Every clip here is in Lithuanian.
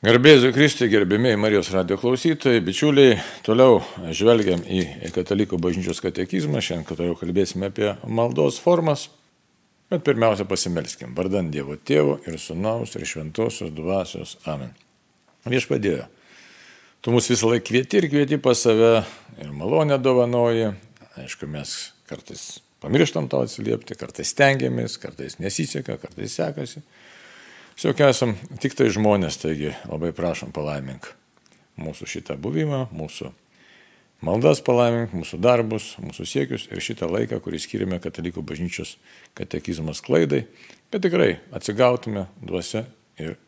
Garbėsiu Kristui, gerbėmiai Marijos radio klausytojai, bičiuliai, toliau žvelgiam į Katalikų bažnyčios katekizmą, šiandien toliau kalbėsime apie maldos formas, bet pirmiausia pasimelskim, vardant Dievo Tėvo ir Sūnaus ir Šventosios Dvasios. Amen. Viešpadėjo, tu mus visą laiką kvieti ir kvieti pas save ir malonę dovanoji, aišku, mes kartais pamirštam tau atsiliepti, kartais stengiamės, kartais nesiseka, kartais sekasi. Tiesiog esam tik tai žmonės, taigi labai prašom palaimink mūsų šitą buvimą, mūsų maldas palaimink, mūsų darbus, mūsų siekius ir šitą laiką, kurį skiriame katalikų bažnyčios katekizmo klaidai, kad tikrai atsigautume duose ir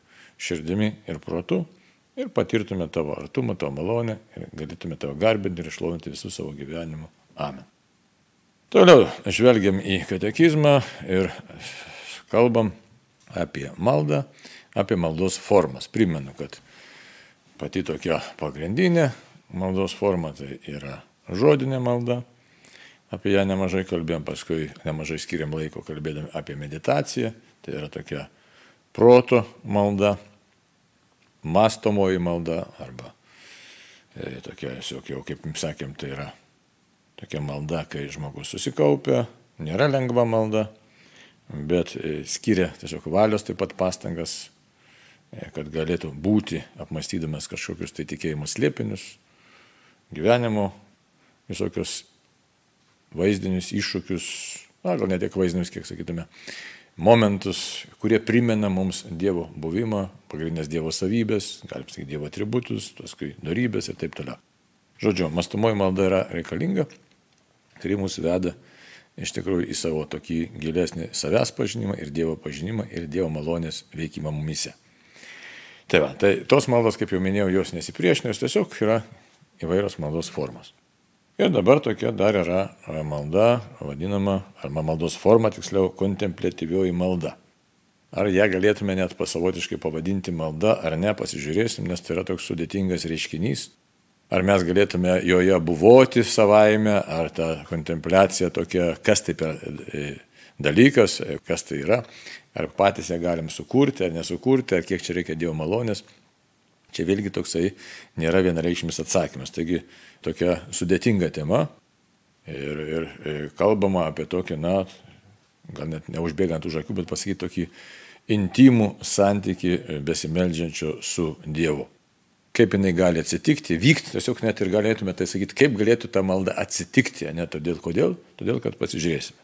širdimi ir protu ir patirtume tavo artumą, tavo malonę ir galėtume tavo garbinti ir išlovinti visų savo gyvenimu. Amen. Toliau žvelgiam į katekizmą ir kalbam apie maldą, apie maldos formas. Primenu, kad pati tokia pagrindinė maldos forma tai yra žodinė malda. Apie ją nemažai kalbėjom, paskui nemažai skiriam laiko kalbėdami apie meditaciją. Tai yra tokia proto malda, mastomoji malda arba e, tokia, jau kaip sakėm, tai yra tokia malda, kai žmogus susikaupia, nėra lengva malda, bet e, skiria tiesiog valios taip pat pastangas, e, kad galėtų būti apmastydamas kažkokius tai tikėjimo slėpinius, gyvenimo visokius vaizdinius iššūkius, na gal ne tiek vaizdinius, kiek sakytume, momentus, kurie primena mums Dievo buvimą, pagrindinės Dievo savybės, galim sakyti Dievo atributus, paskui darybės ir taip toliau. Žodžiu, mastumoji malda yra reikalinga, kuri mūsų veda iš tikrųjų į savo tokį gilesnį savęs pažinimą ir Dievo pažinimą ir Dievo malonės veikimą mumise. Tai va, tai tos maldos, kaip jau minėjau, jos nesipriešina, jos tiesiog yra įvairios maldos formos. Ir dabar tokia dar yra malda, vadinama, arba maldos forma, tiksliau, kontemplatyvioji malda. Ar ją galėtume net pasavotiškai pavadinti malda, ar ne, pasižiūrėsim, nes tai yra toks sudėtingas reiškinys, ar mes galėtume joje buvoti savaime, ar ta kontempliacija tokia, kas tai per e, dalykas, e, kas tai yra, ar patys ją galim sukurti, ar nesukurti, ar kiek čia reikia Dievo malonės. Čia vėlgi toksai nėra vienareikšmis atsakymas. Taigi tokia sudėtinga tema ir, ir, e, kalbama apie tokį, na, gal net neužbėgant už akių, bet pasakyti tokį intimų santyki besimeldžiančio su Dievu kaip jinai gali atsitikti, vykti, tiesiog net ir galėtume tai sakyti, kaip galėtų ta malda atsitikti, ne todėl kodėl, todėl kad pasižiūrėsime.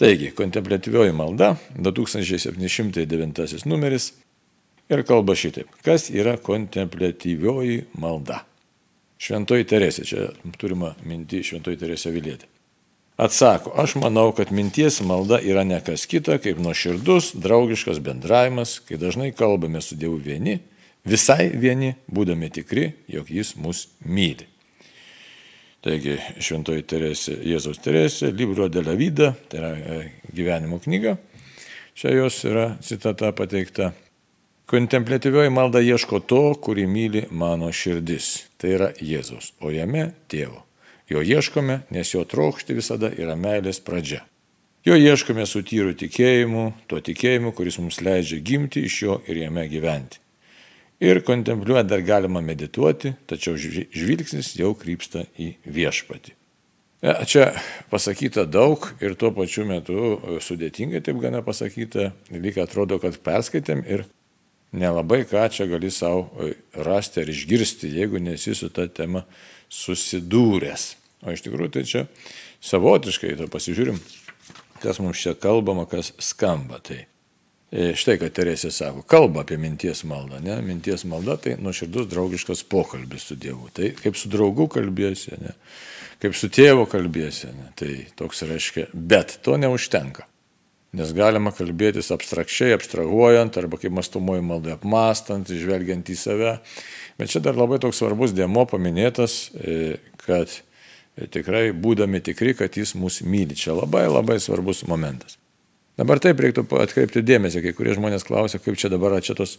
Taigi, kontemplatyvioji malda, 2709 numeris ir kalba šitaip. Kas yra kontemplatyvioji malda? Šventoji Teresė, čia turima minti Šventoji Teresė Vilėtė. Atsako, aš manau, kad minties malda yra ne kas kita, kaip nuoširdus, draugiškas bendravimas, kai dažnai kalbame su Dievu vieni Visai vieni, būdami tikri, jog jis mus myli. Taigi, šventoji Teresė, Jėzaus Teresė, Libro de la Vida, tai yra e, gyvenimo knyga, čia jos yra citata pateikta. Kontemplatyvioji malda ieško to, kurį myli mano širdis, tai yra Jėzaus, o jame tėvo. Jo ieškome, nes jo trokšti visada yra meilės pradžia. Jo ieškome su tyru tikėjimu, tuo tikėjimu, kuris mums leidžia gimti iš jo ir jame gyventi. Ir kontempliuoti dar galima medituoti, tačiau žvilgsnis jau krypsta į viešpatį. E, čia pasakyta daug ir tuo pačiu metu e, sudėtingai taip gana pasakyta, lyg atrodo, kad perskaitėm ir nelabai ką čia gali savo e, rasti ar išgirsti, jeigu nesi su ta tema susidūręs. O iš tikrųjų tai čia savotiškai, tai pasižiūrim, kas mums čia kalbama, kas skamba. Tai štai, kad Teresė sako, kalba apie minties maldą. Ne? Minties malda tai nuoširdus draugiškas pokalbis su Dievu. Tai kaip su draugu kalbėsi, ne? kaip su tėvu kalbėsi. Ne? Tai toks reiškia, bet to neužtenka. Nes galima kalbėtis abstrakčiai, abstrahuojant, arba kaip mastumoji maldai apmastant, žvelgiant į save. Bet čia dar labai toks svarbus dėmo paminėtas, e, kad tikrai būdami tikri, kad jis mus myli. Čia labai labai svarbus momentas. Dabar taip reiktų atkreipti dėmesį, kai kurie žmonės klausia, kaip čia dabar čia tos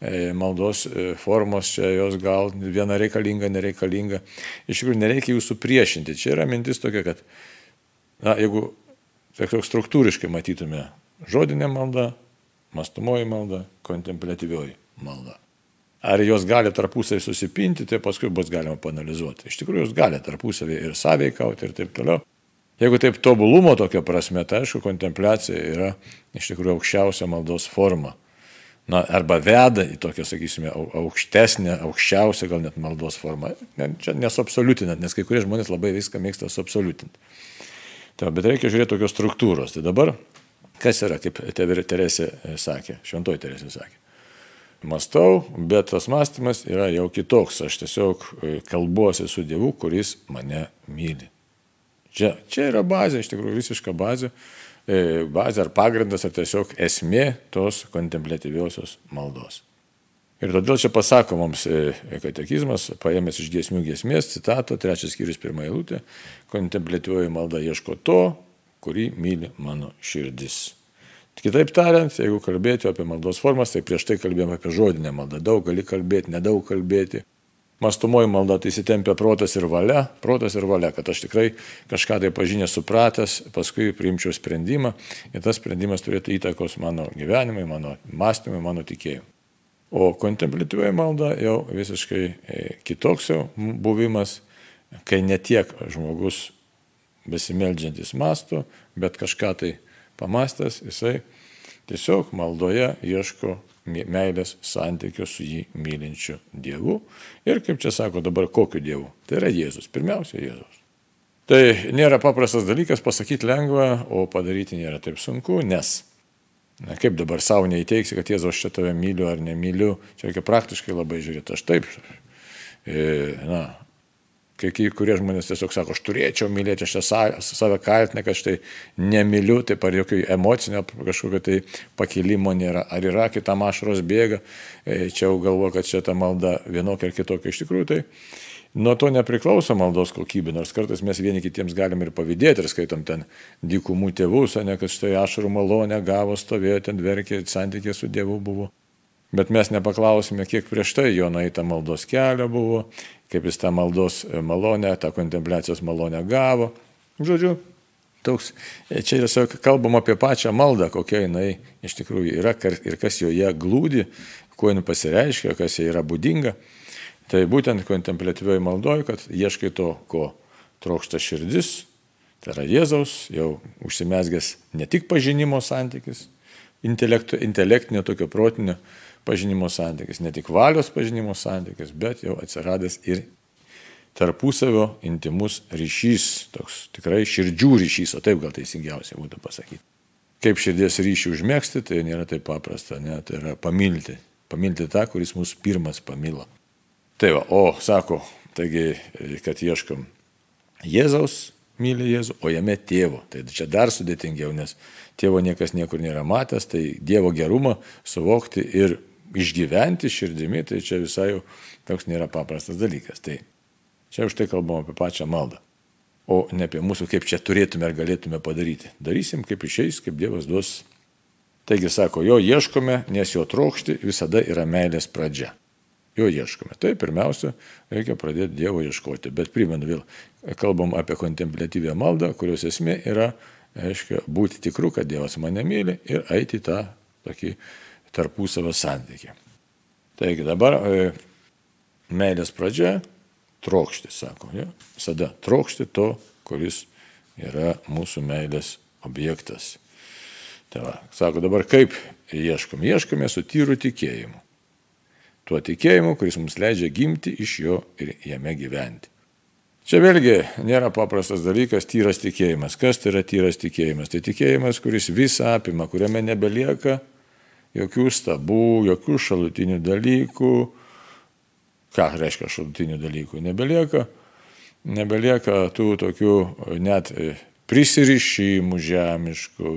e, maldos e, formos, čia jos gal viena reikalinga, nereikalinga. Iš tikrųjų, nereikia jūsų priešinti. Čia yra mintis tokia, kad, na, jeigu tiesiog struktūriškai matytume žodinę maldą, mastumoji malda, kontemplatyvioji malda. Ar jos gali tarpusai susipinti, tai paskui bus galima panalizuoti. Iš tikrųjų, jos gali tarpusavį ir sąveikauti ir taip toliau. Jeigu taip tobulumo tokio prasme, tai aišku, kontempliacija yra iš tikrųjų aukščiausia maldos forma. Na, arba veda į tokią, sakysime, aukštesnę, aukščiausią gal net maldos formą. Čia nesuabsoliutinant, nes kai kurie žmonės labai viską mėgsta suabsoliutinti. Tai, bet reikia žiūrėti tokios struktūros. Tai dabar, kas yra, kaip Teresė sakė, šventoji Teresė sakė mastau, bet tas mąstymas yra jau kitoks. Aš tiesiog e, kalbuosi su Dievu, kuris mane myli. Čia, čia yra bazė, iš tikrųjų visiška bazė. E, bazė ar pagrindas, ar tiesiog esmė tos kontemplatyviosios maldos. Ir todėl čia pasako mums e, katekizmas, paėmęs iš giesmių giesmės, citato, trečias skyrius, pirmą eilutę, kontemplatyvioji malda ieško to, kurį myli mano širdis. Kitaip tariant, jeigu kalbėti apie maldos formas, tai prieš tai kalbėjome apie žodinę maldą. Daug gali kalbėti, nedaug kalbėti. Mastumoji malda tai įsitempia protas ir valia, protas ir valia, kad aš tikrai kažką tai pažinę supratęs, paskui priimčiau sprendimą ir tas sprendimas turėtų įtakos mano gyvenimui, mano mąstymui, mano tikėjimui. O kontemplatyvioji malda jau visiškai e, kitoks jau buvimas, kai ne tiek žmogus besimeldžiantis mastų, bet kažką tai pamastęs, jisai tiesiog maldoje ieško meilės santykio su jį mylinčiu Dievu. Ir kaip čia sako dabar, kokiu Dievu? Tai yra Jėzus, pirmiausia Jėzus. Tai nėra paprastas dalykas, pasakyti lengva, o padaryti nėra taip sunku, nes Na, kaip dabar savo neįteiksi, kad Jėzus aš čia tave myliu ar nemyliu, čia reikia praktiškai labai žiūrėti. Aš taip, e, na, Kai, kurie žmonės tiesiog sako, aš turėčiau mylėti, aš čia save kaltinę, kad štai nemyliu, taip ar jokio emocinio kažkokio tai pakilimo nėra. Ar yra kitam ašaros bėga, e, čia jau galvo, kad čia ta malda vienokia ar kitokia iš tikrųjų. Tai nuo to nepriklauso maldos kokybė, nors kartais mes vieni kitiems galim ir pavydėti ir skaitom ten dykumų tėvus, ne kad štai ašarų malonę gavo, stovėjo ten verkė, santykė su Dievu buvo. Bet mes nepaklausime, kiek prieš tai jo naita maldos kelio buvo, kaip jis tą maldos malonę, tą kontempliacijos malonę gavo. Žodžiu, toks, e, čia tiesiog kalbam apie pačią maldą, kokia jinai iš tikrųjų yra ir kas joje glūdi, kuo jinai pasireiškia, kas jai yra būdinga. Tai būtent kontemplatyvioji maldoji, kad ieškai to, ko trokšta širdis, tai yra Jėzaus, jau užsimesgęs ne tik pažinimo santykis, intelektinio, tokio protinio, pažinimo santykis, ne tik valios pažinimo santykis, bet jau atsiradęs ir tarpusavio intimus ryšys, toks tikrai širdžių ryšys, o taip gal teisingiausia būtų pasakyti. Kaip širdies ryšį užmėgsti, tai nėra taip paprasta, ne, tai yra pamilti. Pamilti tą, kuris mus pirmas pamilo. Tai va, o sako, taigi, kad ieškom Jėzaus, myli Jėzų, o jame tėvo. Tai čia dar sudėtingiau, nes tėvo niekas niekur nėra matęs, tai Dievo gerumą suvokti ir išgyventi širdimi, tai čia visai jau toks nėra paprastas dalykas. Tai čia už tai kalbam apie pačią maldą. O ne apie mūsų, kaip čia turėtume ar galėtume padaryti. Darysim, kaip išeis, kaip Dievas duos. Taigi sako, jo ieškome, nes jo trokšti visada yra meilės pradžia. Jo ieškome. Tai pirmiausia, reikia pradėti Dievo ieškoti. Bet primenu vėl, kalbam apie kontemplatyvę maldą, kurios esmė yra, aiškiai, būti tikru, kad Dievas mane myli ir eiti tą tokį tarpusavio santykiai. Taigi dabar e, meilės pradžia - trokšti, sako. Ja? Visada trokšti to, kuris yra mūsų meilės objektas. Tai va, sako dabar kaip ieškom? Ieškome su tyru tikėjimu. Tuo tikėjimu, kuris mums leidžia gimti iš jo ir jame gyventi. Čia vėlgi nėra paprastas dalykas tyras tikėjimas. Kas tai yra tyras tikėjimas? Tai tikėjimas, kuris visą apima, kuriame nebelieka jokių stabų, jokių šalutinių dalykų. Ką reiškia šalutinių dalykų? Nebelieka, nebelieka tų tokių net prisirišimų žemiškų,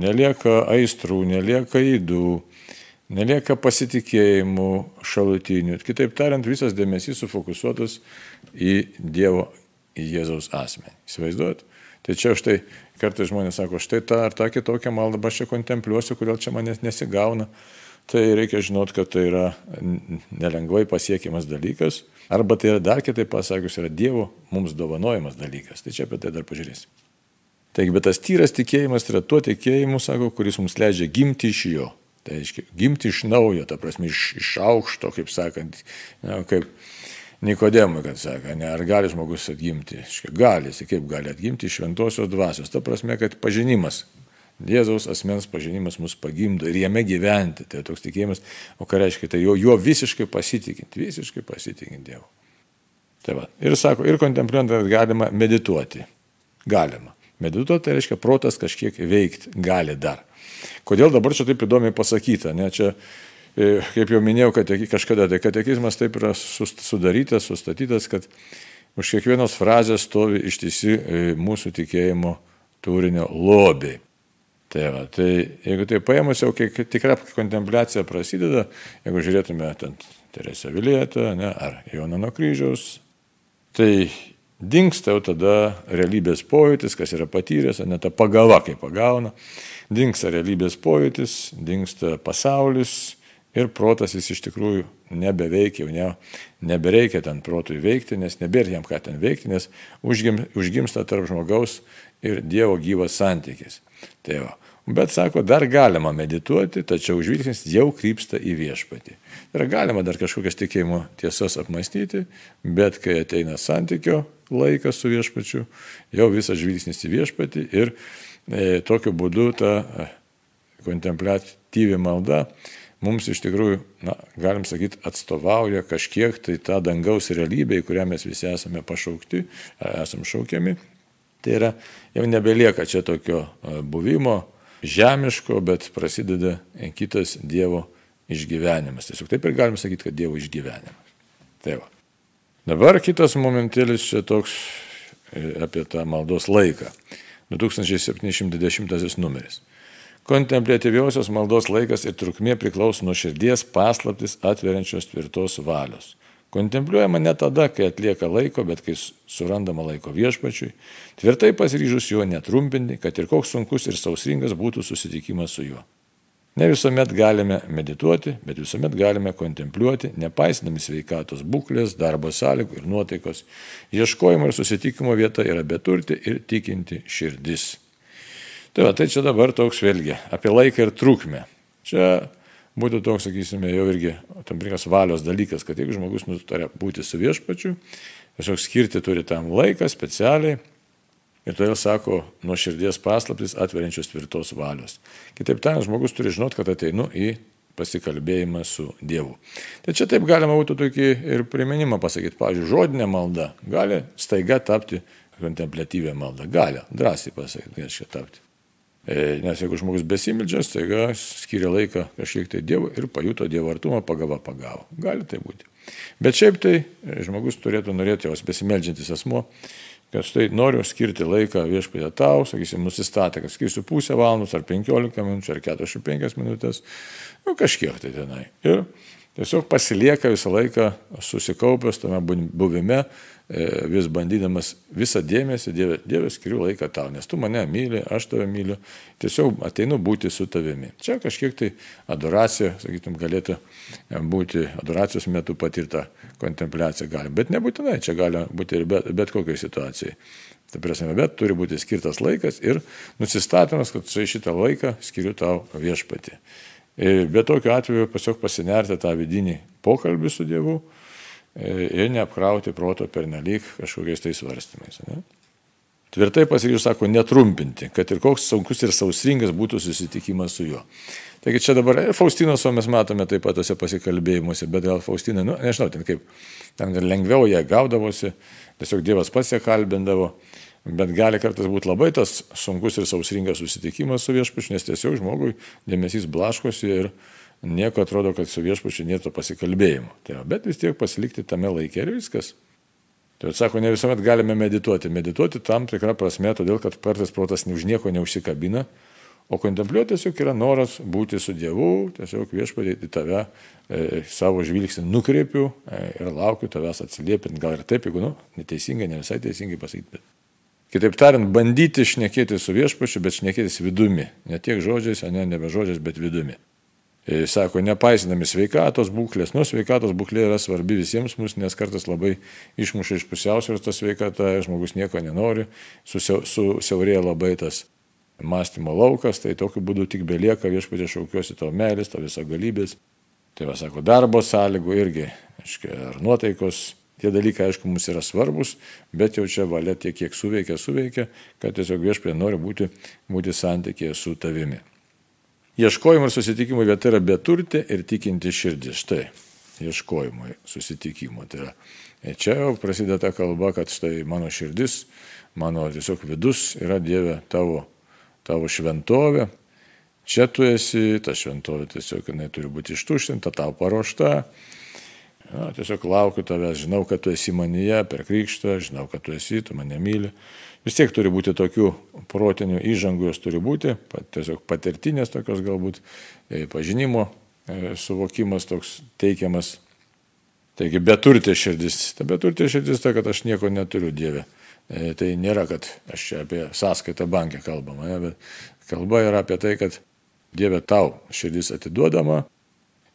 nelieka aistrų, nelieka įdų, nelieka pasitikėjimų šalutinių. Kitaip tariant, visas dėmesys sufokusuotas į Dievo, į Jėzaus asmenį. Įsivaizduojat? Tai čia štai kartais žmonės sako, štai tą ar tą kitokią maldą aš čia kontempliuosiu, kodėl čia manęs nesigauna. Tai reikia žinot, kad tai yra nelengvai pasiekiamas dalykas. Arba tai yra dar kitaip pasakius, yra Dievo mums dovanojamas dalykas. Tai čia apie tai dar pažiūrėsim. Taigi, bet tas tyras tikėjimas yra tuo tikėjimu, sako, kuris mums leidžia gimti iš jo. Tai reiškia, gimti iš naujo, ta prasme, iš, iš aukšto, kaip sakant, na, kaip Nikodemui, kad sako, ne, ar gali žmogus atgimti? Iškia, gali, jis kaip gali atgimti iš šventosios dvasios. Ta prasme, kad pažinimas, Jėzaus asmens pažinimas mus pagimdo ir jame gyventi. Tai toks tikėjimas, o ką reiškia, tai jo, jo visiškai pasitikint, visiškai pasitikint Dievu. Tai va, ir sako, ir kontempliuojant, kad galima medituoti. Galima. Medituoti tai reiškia, protas kažkiek veikti gali dar. Kodėl dabar čia taip įdomiai pasakyta? Ne, čia, kaip jau minėjau, kad kažkada tai katekizmas taip yra sudarytas, sustatytas, kad už kiekvienos frazės stovi ištisi e, mūsų tikėjimo turinio lobiai. Tai, va, tai jeigu tai paėmus jau kiek tikra kontempliacija prasideda, jeigu žiūrėtume ten Teresę Vilietą ne, ar Joną nuo kryžiaus, tai dinksta jau tada realybės pojūtis, kas yra patyręs, ne ta pagava, kaip pagauna, dinksta realybės pojūtis, dinksta pasaulis ir protas jis iš tikrųjų nebeveikia, jau ne, nebereikia ten protui veikti, nes nebėra jam ką ten veikti, nes užgim, užgimsta tarp žmogaus ir Dievo gyvas santykis. Tai va. Bet sako, dar galima medituoti, tačiau žvilgsnis jau krypsta į viešpatį. Ir galima dar kažkokias tikėjimo tiesas apmastyti, bet kai ateina santykio laikas su viešpačiu, jau visas žvilgsnis į viešpatį ir e, tokiu būdu ta e, kontemplatyvi malda mums iš tikrųjų, na, galim sakyti, atstovauja kažkiek tai tą dangaus realybę, į kurią mes visi esame pašaukti, esame šaukiami Tai yra, jau nebelieka čia tokio buvimo žemiško, bet prasideda kitas Dievo išgyvenimas. Tiesiog taip ir galim sakyti, kad Dievo išgyvenimas. Tai va. Dabar kitas momentėlis čia toks e, apie tą maldos laiką. 2710 numeris. Kontemplatyviausios maldos laikas ir trukmė priklauso nuo širdies paslaptis atveriančios tvirtos valios. Kontempliuojama ne tada, kai atlieka laiko, bet kai surandama laiko viešpačiui, tvirtai pasiryžus jo netrumpinti, kad ir koks sunkus ir sausringas būtų susitikimas su juo. Ne visuomet galime medituoti, bet visuomet galime kontempliuoti, nepaisydami sveikatos būklės, darbo sąlygų ir nuotaikos. Ieškojimo ir susitikimo vieta yra beturti ir tikinti širdis. Tai va, tai čia dabar toks vėlgi apie laiką ir trukmę. Čia būtų toks, sakysime, jau irgi tam tikras valios dalykas, kad jeigu žmogus nutarė būti su viešpačiu, tiesiog skirti turi tam laiką specialiai ir todėl sako nuo širdies paslaptis atveriančios tvirtos valios. Kitaip tariant, žmogus turi žinot, kad ateinu į pasikalbėjimą su Dievu. Tai čia taip galima būtų tokį ir priminimą pasakyti. Pavyzdžiui, žodinė malda gali staiga tapti kontemplatyvę maldą. Gali, drąsiai pasakyti, reiškia tapti. E, nes jeigu žmogus besimildžias, taiga skiria laiką kažkiek tai Dievo ir pajuto Dievo artumą, pagava pagavo. Gali tai būti. Bet šiaip tai e, žmogus turėtų norėti, jos besimeldžiantis asmo, kad štai noriu skirti laiką viešpatė tau, sakysim, nusistatę, kad skirsiu pusę valandos ar 15 minučių ar 45 minutės, nu kažkiek tai tenai. Ir tiesiog pasilieka visą laiką susikaupęs tame buvime, E, vis bandydamas visą dėmesį, Dieve, Dieve skiriu laiką tau, nes tu mane myli, aš tave myliu, tiesiog ateinu būti su tavimi. Čia kažkiek tai adoracija, sakytum, galėtų būti adoracijos metu patirta kontempliacija gali, bet nebūtinai, čia gali būti ir bet, bet kokiai situacijai. Tai prasme, bet turi būti skirtas laikas ir nusistatymas, kad šitą laiką skiriu tau viešpati. E, bet tokiu atveju tiesiog pasinerti tą vidinį pokalbį su Dievu ir neapkrauti proto pernelyg kažkokiais tai svarstymais. Ne? Tvirtai pasiryžus, sako, netrumpinti, kad ir koks sunkus ir sausringas būtų susitikimas su juo. Taigi čia dabar Faustinos, o mes matome taip pat tose pasikalbėjimuose, bet gal Faustina, nu, nežinau, ten kaip, ten lengviau ją gaudavosi, tiesiog Dievas pats ją kalbindavo, bet gali kartais būti labai tas sunkus ir sausringas susitikimas su viešpačiu, nes tiesiog žmogui dėmesys blaškosi ir nieko atrodo, kad su viešpačiu nėra pasikalbėjimo. Tai, bet vis tiek pasilikti tame laikė ir viskas. Tai atsako, ne visuomet galime medituoti. Medituoti tam tikrą prasme, todėl kad kartais protas už nieko neužsikabina, o kontempliuoti tiesiog yra noras būti su Dievu, tiesiog viešpatį į tave e, savo žvilgsnį nukreipiu e, ir laukiu tavęs atsiliepint, gal ir taip, jeigu, nu, neteisingai, ne visai teisingai pasakyti. Bet. Kitaip tariant, bandyti šnekėti su viešpačiu, bet šnekėtis vidumi. Ne tiek žodžiais, ne nebe žodžiais, bet vidumi. E, sako, nepaisinami sveikatos būklės. Nu, sveikatos būklė yra svarbi visiems mums, nes kartais labai išmuša iš pusiausvėros ta sveikata, žmogus nieko nenori, susiaurėja labai tas mąstymo laukas, tai tokiu būdu tik belieka viešpatė šaukiuosi tavo meilės, tavo viso galybės. Tai va, sako, darbo sąlygų irgi, aiškiai, ar nuotaikos, tie dalykai, aišku, mums yra svarbus, bet jau čia valia tiek, kiek suveikia, suveikia, kad tiesiog viešpatė nori būti, būti santykėje su tavimi. Ieškojimo ir susitikimo vieta yra beturtė ir tikinti širdis. Štai, ieškojimo ir susitikimo. Tai yra, čia jau prasideda kalba, kad štai mano širdis, mano tiesiog vidus yra Dieve tavo tavo šventovė, čia tu esi, ta šventovė tiesiog jinai turi būti ištuštinta, tau paruošta. Na, tiesiog laukiu tavęs, žinau, kad tu esi manyje per krikštą, žinau, kad tu esi, tu mane myli. Vis tiek turi būti tokių protinių įžangų, jos turi būti, tiesiog patirtinės tokios galbūt, e, pažinimo e, suvokimas toks teikiamas. Taigi beturtė širdis. Ta beturtė širdis ta, kad aš nieko neturiu Dieve. E, tai nėra, kad aš čia apie sąskaitą bankę kalbama, ne, bet kalba yra apie tai, kad Dieve tau širdis atiduodama,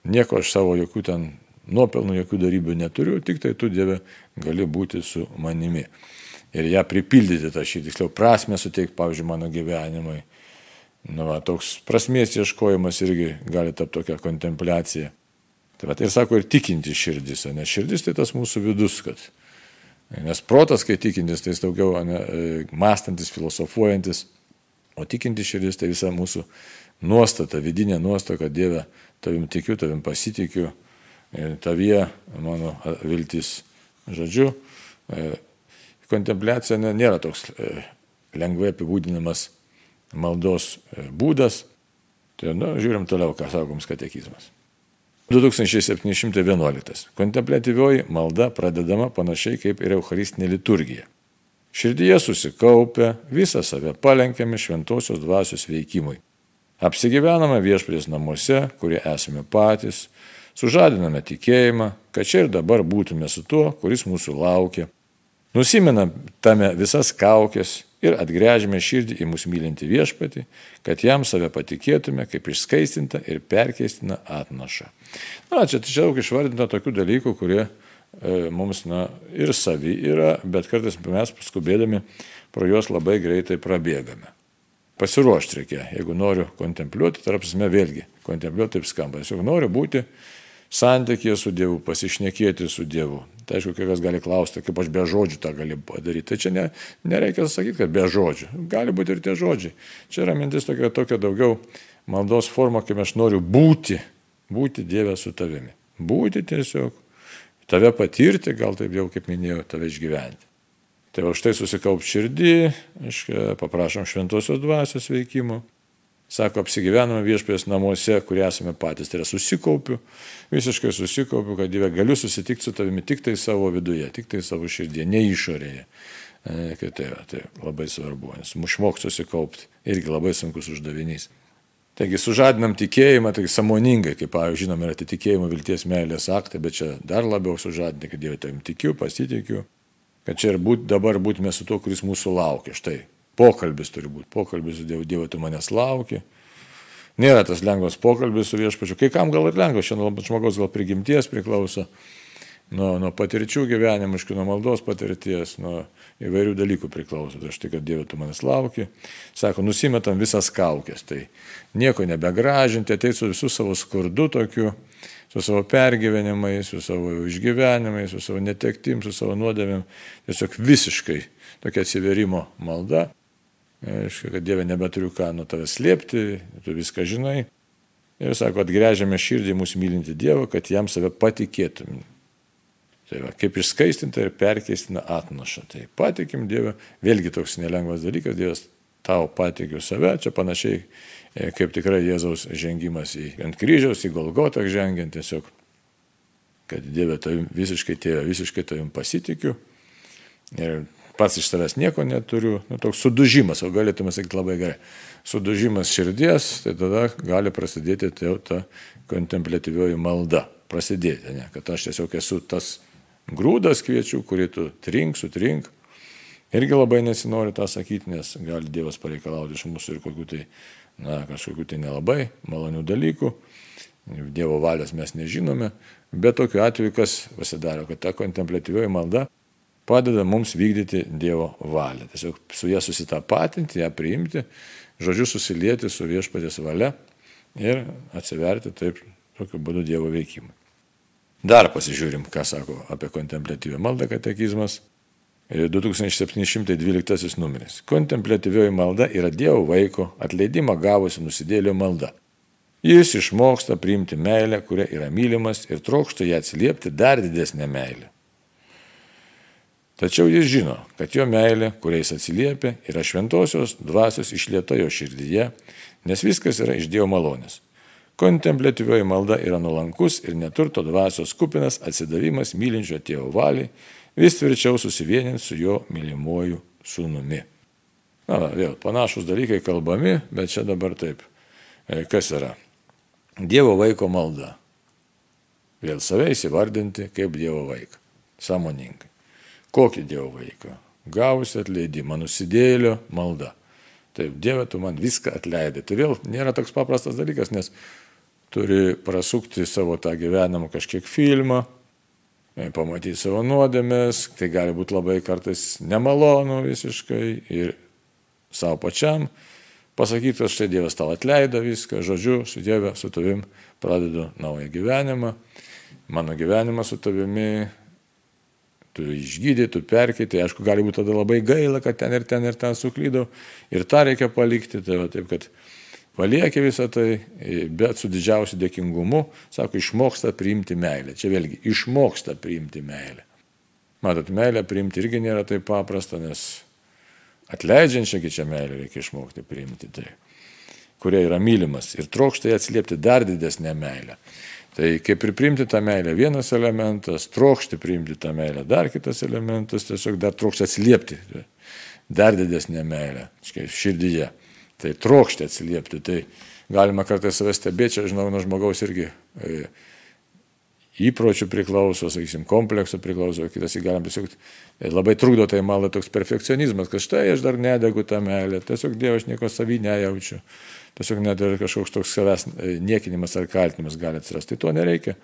nieko aš savo jokių ten nuopelnų, jokių darybių neturiu, tik tai tu Dieve gali būti su manimi. Ir ją pripildyti tą širdį, tiksliau prasme suteikti, pavyzdžiui, mano gyvenimui. Nu, va, toks prasmės ieškojimas irgi gali tapti tokia kontempliacija. Tai va, ir sako, ir tikinti širdis, nes širdis tai tas mūsų vidus, kad Nes protas, kai tikintis, tai jis daugiau ne, e, mąstantis, filosofuojantis, o tikintis širdis tai visa mūsų nuostata, vidinė nuostata, kad Dieve, tavim tikiu, tavim pasitikiu, e, tavyje mano viltis. Žodžiu, e, kontempliacija nėra toks lengvai apibūdinamas maldos būdas. Tai, na, žiūrim toliau, ką sakoms katekizmas. 2711. Kontemplatyvioji malda pradedama panašiai kaip ir Eucharistinė liturgija. Širdyje susikaupę, visą save palenkiame šventosios dvasios veikimui. Apsigyvename viešpės namuose, kurie esame patys, sužadiname tikėjimą, kad čia ir dabar būtume su tuo, kuris mūsų laukia. Nusimenam tame visas kaukės ir atgręžime širdį į mūsų mylinti viešpatį, kad jam save patikėtume kaip išskaistinta ir perkeistina atnaša. Na, čia čia daug išvardinta tokių dalykų, kurie e, mums na, ir savi yra, bet kartais mes paskubėdami pro juos labai greitai prabėgame. Pasiruošti reikia, jeigu noriu kontempliuoti, tarp prasme vėlgi, kontempliuoti taip skamba, tiesiog noriu būti santykėje su Dievu, pasišnekėti su Dievu. Tai aišku, kai kas gali klausti, kaip aš be žodžių tą galiu padaryti. Tai čia ne, nereikia sakyti, kad be žodžių. Gali būti ir tie žodžiai. Čia yra mintis tokia, tokia daugiau maldos forma, kai aš noriu būti, būti Dieve su tavimi. Būti tiesiog, tave patirti, gal taip jau kaip minėjau, tave išgyventi. Tai va štai susikaup širdį, aiškia, paprašom šventosios dvasios veikimo. Sako, apsigyvename viešpės namuose, kurie esame patys. Tai yra susikaupiu, visiškai susikaupiu, kad Dieve galiu susitikti su tavimi tik tai savo viduje, tik tai savo širdėje, ne išorėje. E, tai, tai labai svarbu, nes mušmok susikaupti irgi labai sunkus uždavinys. Taigi sužadinam tikėjimą, tai samoningai, kaip, pavyzdžiui, žinome, yra atitikėjimo vilties meilės aktai, bet čia dar labiau sužadinti, kad Dieve tavim tikiu, pasitikiu, kad čia ir būt, dabar būtume su tuo, kuris mūsų laukia. Štai Pokalbis turi būti, pokalbis su Dievu, Dievu, tu manęs lauki. Nėra tas lengvas pokalbis su viešpačiu. Kai kam gal ir lengvas, šiandien žmogaus gal prigimties priklauso, nuo, nuo patirčių gyvenimiškų, nuo maldos patirties, nuo įvairių dalykų priklauso. Tai štai, kad Dieve, tu manęs lauki. Sako, nusimetam visas kaukės. Tai nieko nebegražinti, ateit su visų savo skurdu tokiu, su savo pergyvenimais, su savo išgyvenimais, su savo netektim, su savo nuodėmėm. Tiesiog visiškai tokia atsiverimo malda. Aišku, kad Dieve nebeturiu ką nuo tavęs slėpti, tu viską žinai. Ir sako, atgręžiame širdį mūsų mylinti Dievą, kad jam save patikėtum. Tai va, kaip išskaistinta ir perkeistina atnaša. Tai patikim Dievą, vėlgi toks nelengvas dalykas, Dievas tau patikiu save, čia panašiai e, kaip tikrai Jėzaus žengimas į, ant kryžiaus, į Golgotą žengiant tiesiog, kad Dieve tavim visiškai tėvė, visiškai tavim pasitikiu. Ir pats iš savęs nieko neturiu, nu, toks sudužimas, o galėtume sakyti labai gerai, sudužimas širdies, tai tada gali prasidėti tai ta kontemplatyvioji malda, prasidėti, ne? kad aš tiesiog esu tas grūdas kviečių, kurį tu trink, sutrink. Irgi labai nesinori tą sakyti, nes gali Dievas pareikalauti iš mūsų ir kokių tai, na, kažkokių tai nelabai malonių dalykų. Dievo valios mes nežinome, bet tokiu atveju kas pasidaro, kad ta kontemplatyvioji malda padeda mums vykdyti Dievo valią. Tiesiog su ją susitapatinti, ją priimti, žodžiu susilieti su viešpatės valia ir atsiverti taip, tokiu būdu Dievo veikimui. Dar pasižiūrim, ką sako apie kontemplatyvę maldą katekizmas. 2712 numeris. Kontemplatyvioji malda yra Dievo vaiko atleidimą gavusi nusidėlio malda. Jis išmoksta priimti meilę, kuria yra mylimas ir trokšta ją atsiliepti dar didesnę meilę. Tačiau jis žino, kad jo meilė, kuriais atsiliepia, yra šventosios dvasios išlieta jo širdyje, nes viskas yra iš Dievo malonės. Kontemplatyvioji malda yra nuolankus ir neturto dvasios kupinas atsidavimas mylinčio tėvo valiai, vis tvirčiau susivienint su jo mylimuoju sūnumi. Na, na, vėl panašus dalykai kalbami, bet čia dabar taip. E, kas yra? Dievo vaiko malda. Vėl save įsivardinti kaip Dievo vaiką. Samoningai. Kokį Dievo vaiką? Gavusi atleidimą, nusidėlio malda. Taip, Dieve, tu man viską atleidai. Tai vėl nėra toks paprastas dalykas, nes turi prasukti savo tą gyvenimą kažkiek filmą, e, pamatyti savo nuodėmės, tai gali būti labai kartais nemalonu visiškai ir savo pačiam pasakyti, štai Dievas tau atleido viską, žodžiu, su Dieve, su tavim pradedu naują gyvenimą, mano gyvenimas su tavimi tu išgydai, tu perkėti, aišku, gali būti tada labai gaila, kad ten ir ten ir ten suklydau, ir tą reikia palikti, tai va, taip kad paliekė visą tai, bet su didžiausiu dėkingumu, sako, išmoksta priimti meilę. Čia vėlgi, išmoksta priimti meilę. Matot, meilę priimti irgi nėra taip paprasta, nes atleidžiančią čia meilę reikia išmokti priimti tai, kurie yra mylimas ir trokšta atsiliepti dar didesnę meilę. Tai kaip ir priimti tą meilę vienas elementas, trokšti priimti tą meilę dar kitas elementas, tiesiog dar trokšti atsiliepti dar didesnę meilę širdyje. Tai trokšti atsiliepti. Tai galima kartais savęs stebėti, čia žinau, nuo žmogaus irgi e, įpročių priklauso, sakysim, komplekso priklauso, kitas įgalim tiesiog e, labai trukdo tai malda toks perfekcionizmas, kad štai aš dar nedegu tą meilę, tiesiog Dievas aš nieko savy nejaučiu tiesiog net ir kažkoks toks savęs e, niekinimas ar kaltinimas gali atsirasti. Tai to nereikia.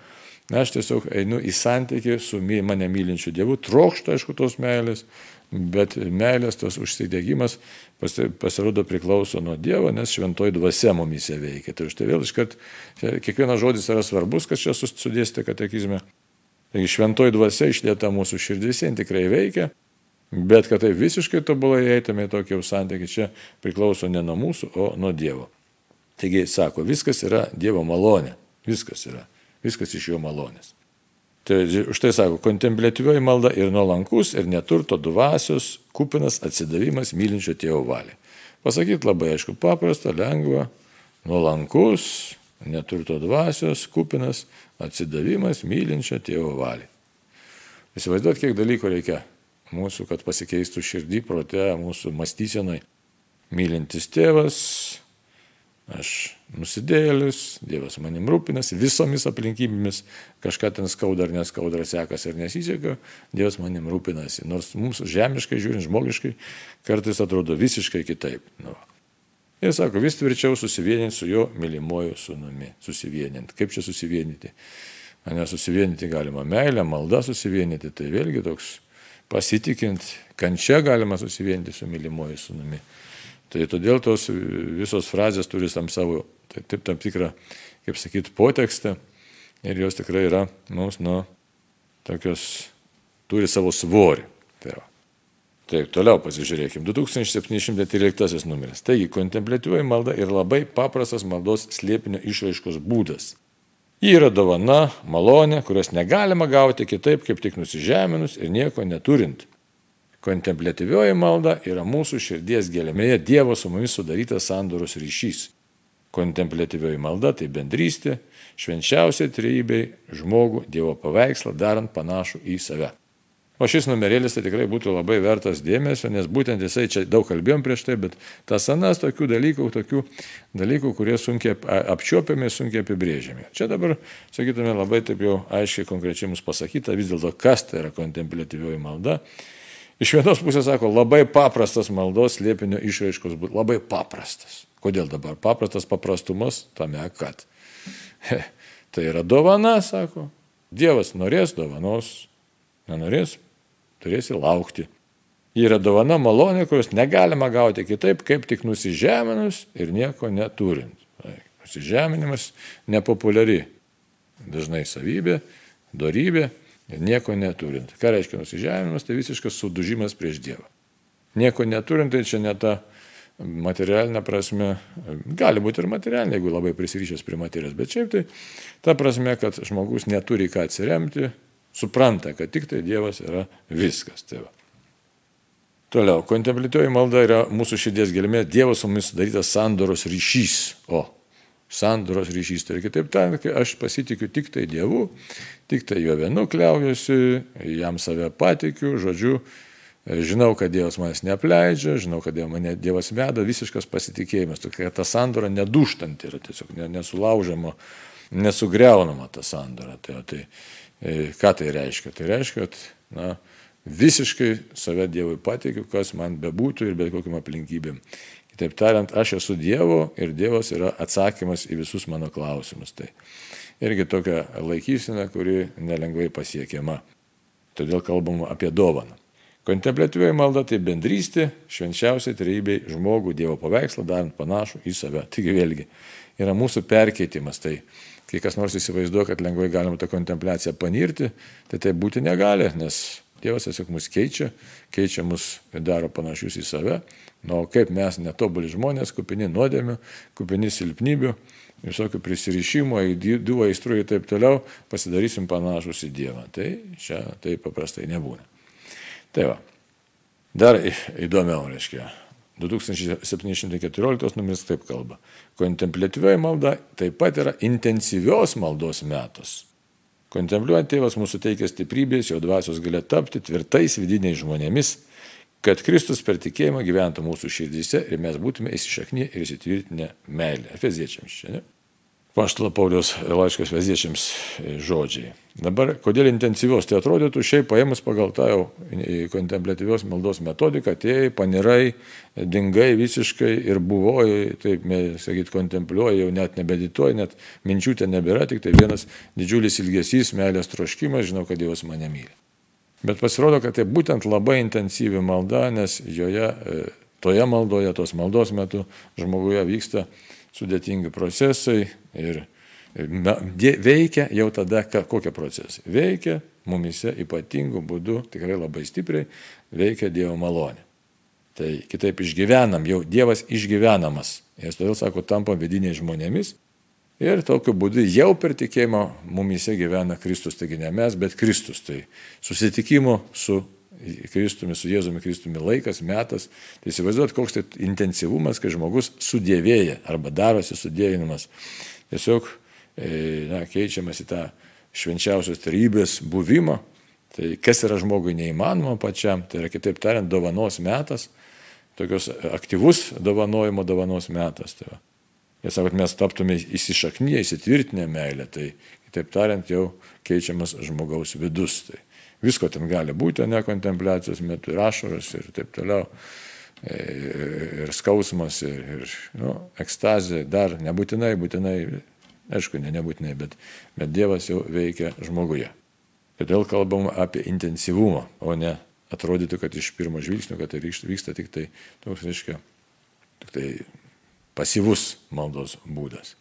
Aš tiesiog einu į santykių su mane mylinčiu Dievu, trokštų aišku tos meilės, bet meilės tos užsidėgymas pasirodo priklauso nuo Dievo, nes šventoji dvasia mumise veikia. Tai štai vėl iškart, kiekvienas žodis yra svarbus, kas čia sudėstė katekizme. Taigi šventoji dvasia išlieta mūsų širdis, jin tikrai veikia, bet kad tai visiškai tobulai eitume į tokį santykį, čia priklauso ne nuo mūsų, o nuo Dievo. Taigi sako, viskas yra Dievo malonė. Viskas yra. Viskas iš jo malonės. Tai už tai sako, kontemplatyvioji malda ir nuolankus, ir neturto dvasios, kupinas atsidavimas mylinčio tėvo valiai. Pasakyti labai aišku, paprasta, lengva, nuolankus, neturto dvasios, kupinas atsidavimas mylinčio tėvo valiai. Įsivaizduot, kiek dalykų reikia mūsų, kad pasikeistų širdį, prote, mūsų mąstysenai. Mylintis tėvas, Aš nusidėlis, Dievas manim rūpinasi visomis aplinkybėmis, kažką ten skauda ar neskauda, sekasi ar nesiseka, Dievas manim rūpinasi. Nors mums žemiškai žiūrint, žmogiškai, kartais atrodo visiškai kitaip. Nu. Ir sako, vis tvirčiau susivieninti su jo mylimuoju sūnumi. Susivieninti. Kaip čia susivienyti? Ne susivienyti galima meilę, malda susivienyti, tai vėlgi toks pasitikint, kančia galima susivienyti su mylimuoju sūnumi. Tai todėl tos visos frazės turi tam savo, tai taip tam tikrą, kaip sakyti, potekstą ir jos tikrai yra, mums, nu, tokios, turi savo svorį. Tai va. Taip, toliau pasižiūrėkime. 2713 numeris. Taigi, kontempliuoji malda ir labai paprastas maldos slėpinio išraiškos būdas. Ji yra dovana, malonė, kurios negalima gauti kitaip, kaip tik nusižeminus ir nieko neturint. Kontemplatyvioji malda yra mūsų širdies gelmėje Dievo su mumis sudarytas sandoros ryšys. Kontemplatyvioji malda tai bendrystė, švenčiausiai trejybei žmogų Dievo paveikslą darant panašų į save. O šis numerėlis tai tikrai būtų labai vertas dėmesio, nes būtent jisai čia daug kalbėjom prieš tai, bet tas anas tokių dalykų, tokių dalykų, kurie sunkiai apčiuopiami, sunkiai apibrėžiami. Čia dabar, sakytume, labai taip jau aiškiai konkrečiai mums pasakyta vis dėlto, kas tai yra kontemplatyvioji malda Iš vienos pusės sako, labai paprastas maldos liepinio išraiškos būtų, labai paprastas. Kodėl dabar paprastas paprastumas? Tame, kad. He, tai yra dovana, sako. Dievas norės dovanos, nenorės, turėsi laukti. Ji yra dovana malonė, kurios negalima gauti kitaip, kaip tik nusižeminus ir nieko neturint. Nusižeminimas nepopuliari dažnai savybė, darybė nieko neturint. Ką reiškia nusižeminimas? Tai visiškas sudužimas prieš Dievą. Nieko neturint, tai čia ne ta materialinė prasme, gali būti ir materialinė, jeigu labai prisirišęs prie materijos, bet šiaip tai ta prasme, kad žmogus neturi ką atsiremti, supranta, kad tik tai Dievas yra viskas. Tai va. Toliau, kontempliuoji malda yra mūsų širdies gelmė, Dievo su mumis sudarytas sandoros ryšys. O, sandoros ryšys, tai kitaip tariant, aš pasitikiu tik tai Dievu, tik tai jo vienu kliaujuosi, jam save patikiu, žodžiu, žinau, kad Dievas manęs neapleidžia, žinau, kad mane Dievas veda, visiškas pasitikėjimas, tokia ta sandora neduštanti yra tiesiog nesulaužiama, nesugriaunama ta sandora. Tai, tai e, ką tai reiškia? Tai reiškia, kad na, visiškai save Dievui patikiu, kas man bebūtų ir bet kokiam aplinkybėm. Kitaip tariant, aš esu Dievo ir Dievas yra atsakymas į visus mano klausimus. Tai irgi tokia laikysena, kuri nelengvai pasiekiama. Todėl kalbam apie dovaną. Kontemplatyvioji malda tai bendrystė, švenčiausiai trejybei žmogų Dievo paveikslą darant panašų į save. Taigi vėlgi yra mūsų perkeitimas. Tai kai kas nors įsivaizduoja, kad lengvai galima tą kontempliaciją panirti, tai tai būti negali, nes Dievas tiesiog mus keičia, keičia mus ir daro panašius į save. Na, o kaip mes netobuli žmonės, kupini nuodėmių, kupini silpnybių, visokių prisirišimų, įdų aistrų ir taip toliau, pasidarysim panašus į Dievą. Tai čia taip paprastai nebūna. Tai va. Dar įdomiau, reiškia. 2714 numeris taip kalba. Kontemplatyvioji malda taip pat yra intensyvios maldos metas. Kontempliuojant tėvas mūsų teikia stiprybės, jo dvasios gali tapti tvirtais vidiniais žmonėmis, kad Kristus per tikėjimą gyventų mūsų širdyse ir mes būtume įsišaknyje ir įsitvirtinę meilę. Efeziečiams čia, ne? Paštalo Paulius laiškas veziečiams žodžiai. Dabar, kodėl intensyvios, tai atrodytų šiaip paėmus pagal tą jau kontemplatyvios maldos metodiką, atėjai, panirai, dingai visiškai ir buvojai, taip, sakyt, kontempliuoji, jau net nebedituoji, net minčių ten nebėra, tik tai vienas didžiulis ilgesys, meilės troškimas, žinau, kad Dievas mane myli. Bet pasirodo, kad tai būtent labai intensyvi malda, nes joje, toje maldoje, tos maldos metu žmoguje vyksta sudėtingi procesai ir veikia jau tada kokie procesai. Veikia mumise ypatingų būdų, tikrai labai stipriai veikia Dievo malonė. Tai kitaip išgyvenam, jau Dievas išgyvenamas. Jis todėl sako, tampa vidiniais žmonėmis. Ir tokiu būdu jau per tikėjimą mumise gyvena Kristus, taigi ne mes, bet Kristus. Tai susitikimo su Kristumi, su Jėzumi Kristumi laikas, metas. Tai įsivaizduot, koks tai intensyvumas, kai žmogus sudėvėja arba darosi sudėvinamas. Tiesiog na, keičiamas į tą švenčiausios tarybės buvimą. Tai kas yra žmogui neįmanoma pačiam, tai yra kitaip tariant dovanos metas, tokios aktyvus dovanojimo dovanos metas. Tai va. Jie sako, kad mes taptume įsišaknyje, įsitvirtinę meilę, tai kitaip tariant jau keičiamas žmogaus vidus. Tai Visko ten gali būti, ne kontempliacijos metu, ir ašaras, ir taip toliau, e, ir skausmas, ir, ir nu, ekstazė, dar nebūtinai, būtinai, aišku, ne nebūtinai, bet, bet Dievas jau veikia žmoguje. Todėl kalbam apie intensyvumą, o ne atrodytų, kad iš pirmo žvilgsnio, kad tai vyksta tik tai toks, reiškia, tik tai pasyvus maldos būdas.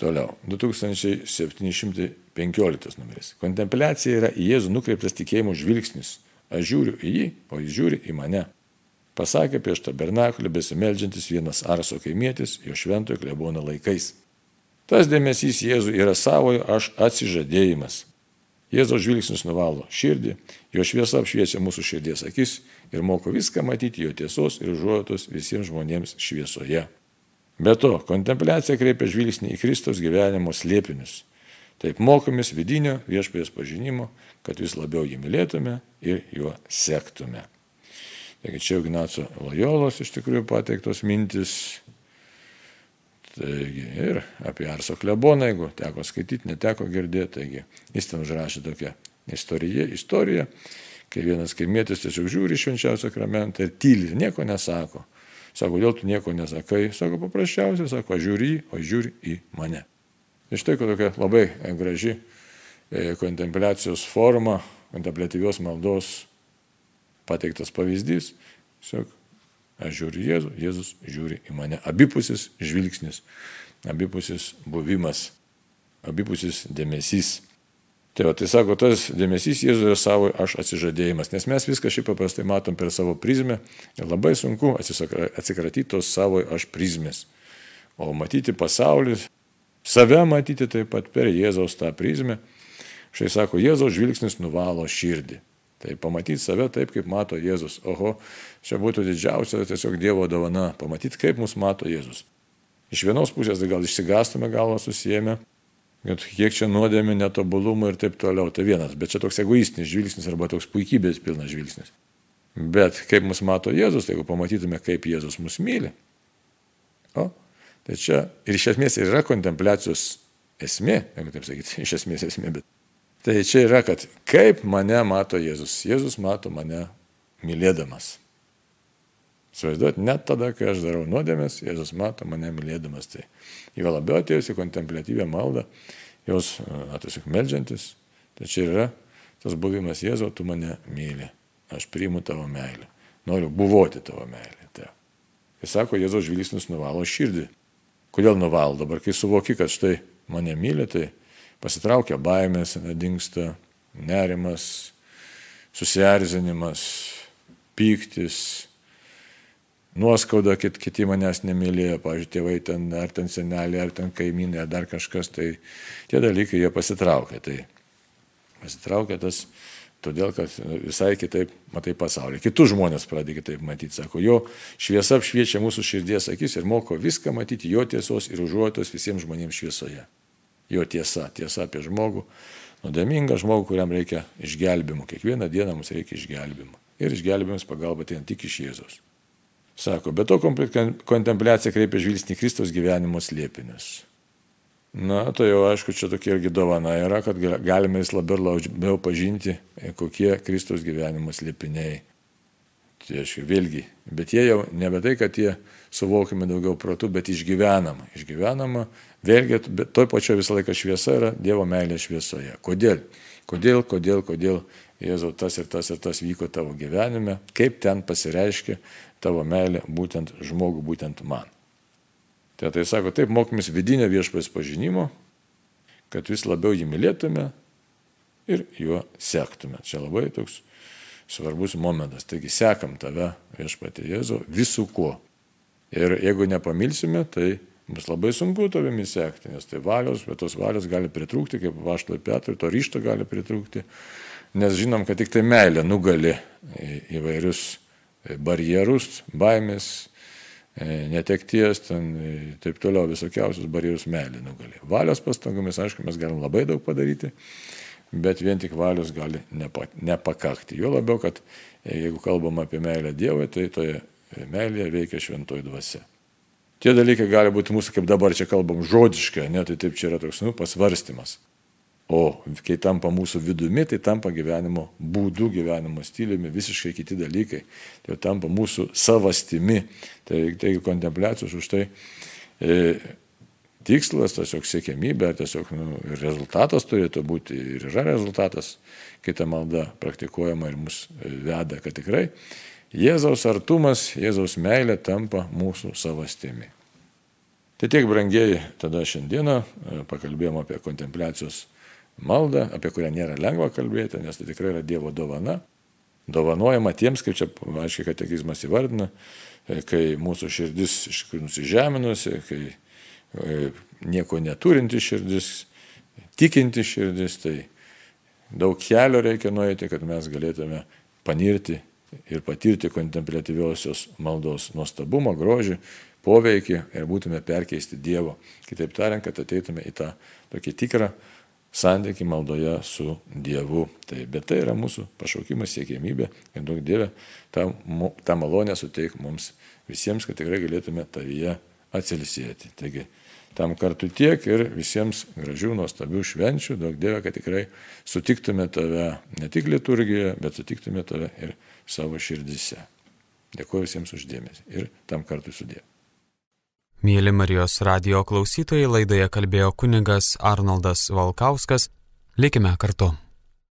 Toliau, 2715 numeris. Kontempliacija yra į Jėzų nukreiptas tikėjimo žvilgsnis. Aš žiūriu į jį, o jis žiūri į mane. Pasakė prieš tabernakulį besimeldžiantis vienas arso kaimietis jo šventojo klebono laikais. Tas dėmesys Jėzui yra savojo aš atsižadėjimas. Jėzaus žvilgsnis nuvalo širdį, jo šviesa apšviečia mūsų širdies akis ir moko viską matyti jo tiesos ir užuotos visiems žmonėms šviesoje. Be to, kontempliacija kreipia žvilgsnį į Kristaus gyvenimo slėpinius. Taip mokomės vidinio viešpės pažinimo, kad vis labiau jį mylėtume ir juo sektume. Taigi čia Ignaco Lojolos iš tikrųjų pateiktos mintis. Taigi ir apie Arso kleboną, jeigu teko skaityti, neteko girdėti, taigi jis ten užrašė tokią istoriją, istoriją kai vienas kaimietis tiesiog žiūri švenčiausią sakramentą ir tyli, nieko nesako. Sako, kodėl tu nieko nesakai? Sako, paprasčiausiai, sako, žiūri, o žiūri į mane. Iš tai, kad tokia labai graži e, kontempliacijos forma, kontemplatyvios maldos pateiktas pavyzdys. Tiesiog aš žiūriu Jėzų, Jėzus žiūri į mane. Abipusis žvilgsnis, abipusis buvimas, abipusis dėmesys. Tai, va, tai sako, tas dėmesys Jėzuje savo aš atsižadėjimas, nes mes viską šį paprastai matom per savo prizmę ir labai sunku atsikratyti tos savo aš prizmės. O matyti pasaulį, save matyti taip pat per Jėzaus tą prizmę. Štai sako, Jėzaus žvilgsnis nuvalo širdį. Tai pamatyti save taip, kaip mato Jėzus. Oho, čia būtų didžiausia tiesiog Dievo dovana, pamatyti, kaip mus mato Jėzus. Iš vienos pusės tai gal išsigastume galvą susijęme, kad kiek čia nuodėmė, netobulumų ir taip toliau. Tai vienas, bet čia toks egoistinis žvilgsnis arba toks puikybės pilnas žvilgsnis. Bet kaip mus mato Jėzus, tai jeigu pamatytume, kaip Jėzus mus myli. O, tai čia ir iš esmės yra kontempliacijos esmė, jeigu taip sakyti, iš esmės esmė, bet tai čia yra, kad kaip mane mato Jėzus. Jėzus mato mane mylėdamas. Įsivaizduot, net tada, kai aš darau nuodėmės, Jėzus mato mane mylėdamas. Tai jau labiau atėjusi kontemplatyvę maldą, jos, na, tiesiog melžiantis, tai čia yra tas buvimas Jėzau, tu mane myli, aš priimu tavo meilę, noriu buvoti tavo meilė. Tai. Jis sako, Jėzaus žvilgsnis nuvalo širdį. Kodėl nuvalo? Dabar, kai suvoki, kad štai mane myli, tai pasitraukia baimės, nedingsta nerimas, susierzinimas, pyktis, nuoskauda, kad kiti manęs nemylėjo, pavyzdžiui, tėvai ten, ar ten seneliai, ar ten kaimynai, ar dar kažkas, tai tie dalykai jie pasitraukia. Tai pasitraukia tas todėl, kad visai kitaip matai pasaulį. Kitus žmonės pradeda kitaip matyti, sako, jo šviesa apšviečia mūsų širdies akis ir moko viską matyti jo tiesos ir užuotos visiems žmonėms šviesoje. Jo tiesa, tiesa apie žmogų, nuodėmingą žmogų, kuriam reikia išgelbimo. Kiekvieną dieną mums reikia išgelbimo. Ir išgelbimas pagalba tai tik iš Jėzos. Sako, bet to kontempliacija kreipia žvilgsnį Kristaus gyvenimo slėpinius. Na, tai jau aišku, čia tokia irgi dovana yra, kad galime vis labiau, labiau pažinti, kokie Kristaus gyvenimo slėpiniai. Tai aišku, vėlgi, bet jie jau nebe tai, kad jie suvokime daugiau protų, bet išgyvenama. Išgyvenama, vėlgi, bet toj pačioje visą laiką šviesa yra Dievo meilė šviesoje. Kodėl? Kodėl, kodėl, kodėl Jėzau tas ir tas ir tas vyko tavo gyvenime, kaip ten pasireiškia tavo meilė būtent žmogų, būtent man. Tai tai sako, taip mokomės vidinio viešpės pažinimo, kad vis labiau jį mylėtume ir juo sektume. Čia labai toks svarbus momentas. Taigi sekam tave viešpatė Jėzau visų kuo. Ir jeigu nepamilsime, tai bus labai sunku tavimi sekti, nes tai valios, bet tos valios gali pritrūkti, kaip Vaštoj Petrui, to ryšto gali pritrūkti, nes žinom, kad tik tai meilė nugali įvairius barjerus, baimės, e, netekties, ten e, taip toliau visokiausius barjerus meilė nugalė. Valios pastangomis, aišku, mes galim labai daug padaryti, bet vien tik valios gali nepa, nepakakti. Jo labiau, kad e, jeigu kalbam apie meilę Dievui, tai toje meilėje veikia šventoji dvasia. Tie dalykai gali būti mūsų, kaip dabar čia kalbam, žodiškai, ne, tai taip čia yra toks, nu, pasvarstymas. O kai tampa mūsų vidumi, tai tampa gyvenimo būdu, gyvenimo stiliumi, visiškai kiti dalykai. Tai tampa mūsų savastimi. Tai, tai kontempliacijos už tai e, tikslas, tiesiog siekiamybė, tiesiog nu, rezultatas turėtų būti ir yra rezultatas, kai ta malda praktikuojama ir mus e, veda, kad tikrai Jėzaus artumas, Jėzaus meilė tampa mūsų savastimi. Tai tiek brangiai tada šiandieną e, pakalbėjom apie kontempliacijos maldą, apie kurią nėra lengva kalbėti, nes tai tikrai yra Dievo dovana. Dovanojama tiems, kaip čia aiškiai katekizmas įvardina, e, kai mūsų širdis iš tikrųjų nusižeminusi, kai nieko neturinti širdis, tikinti širdis, tai daug kelio reikia nueiti, kad mes galėtume panirti ir patirti kontemplatyviosios maldos nuostabumą, grožį, poveikį ir būtume perkeisti Dievo. Kitaip tariant, kad ateitume į tą tokį tikrą santyki maldoje su Dievu. Tai, bet tai yra mūsų pašaukimas, siekėmybė ir daug Dieve tą, tą malonę suteik mums visiems, kad tikrai galėtume tavyje atsilisėti. Taigi tam kartu tiek ir visiems gražių, nuostabių švenčių, daug Dieve, kad tikrai sutiktume tave ne tik liturgijoje, bet sutiktume tave ir savo širdise. Dėkuoju visiems uždėmesi ir tam kartu sudė. Mėly Marijos radio klausytojai laidoje kalbėjo kuningas Arnoldas Valkauskas. Likime kartu.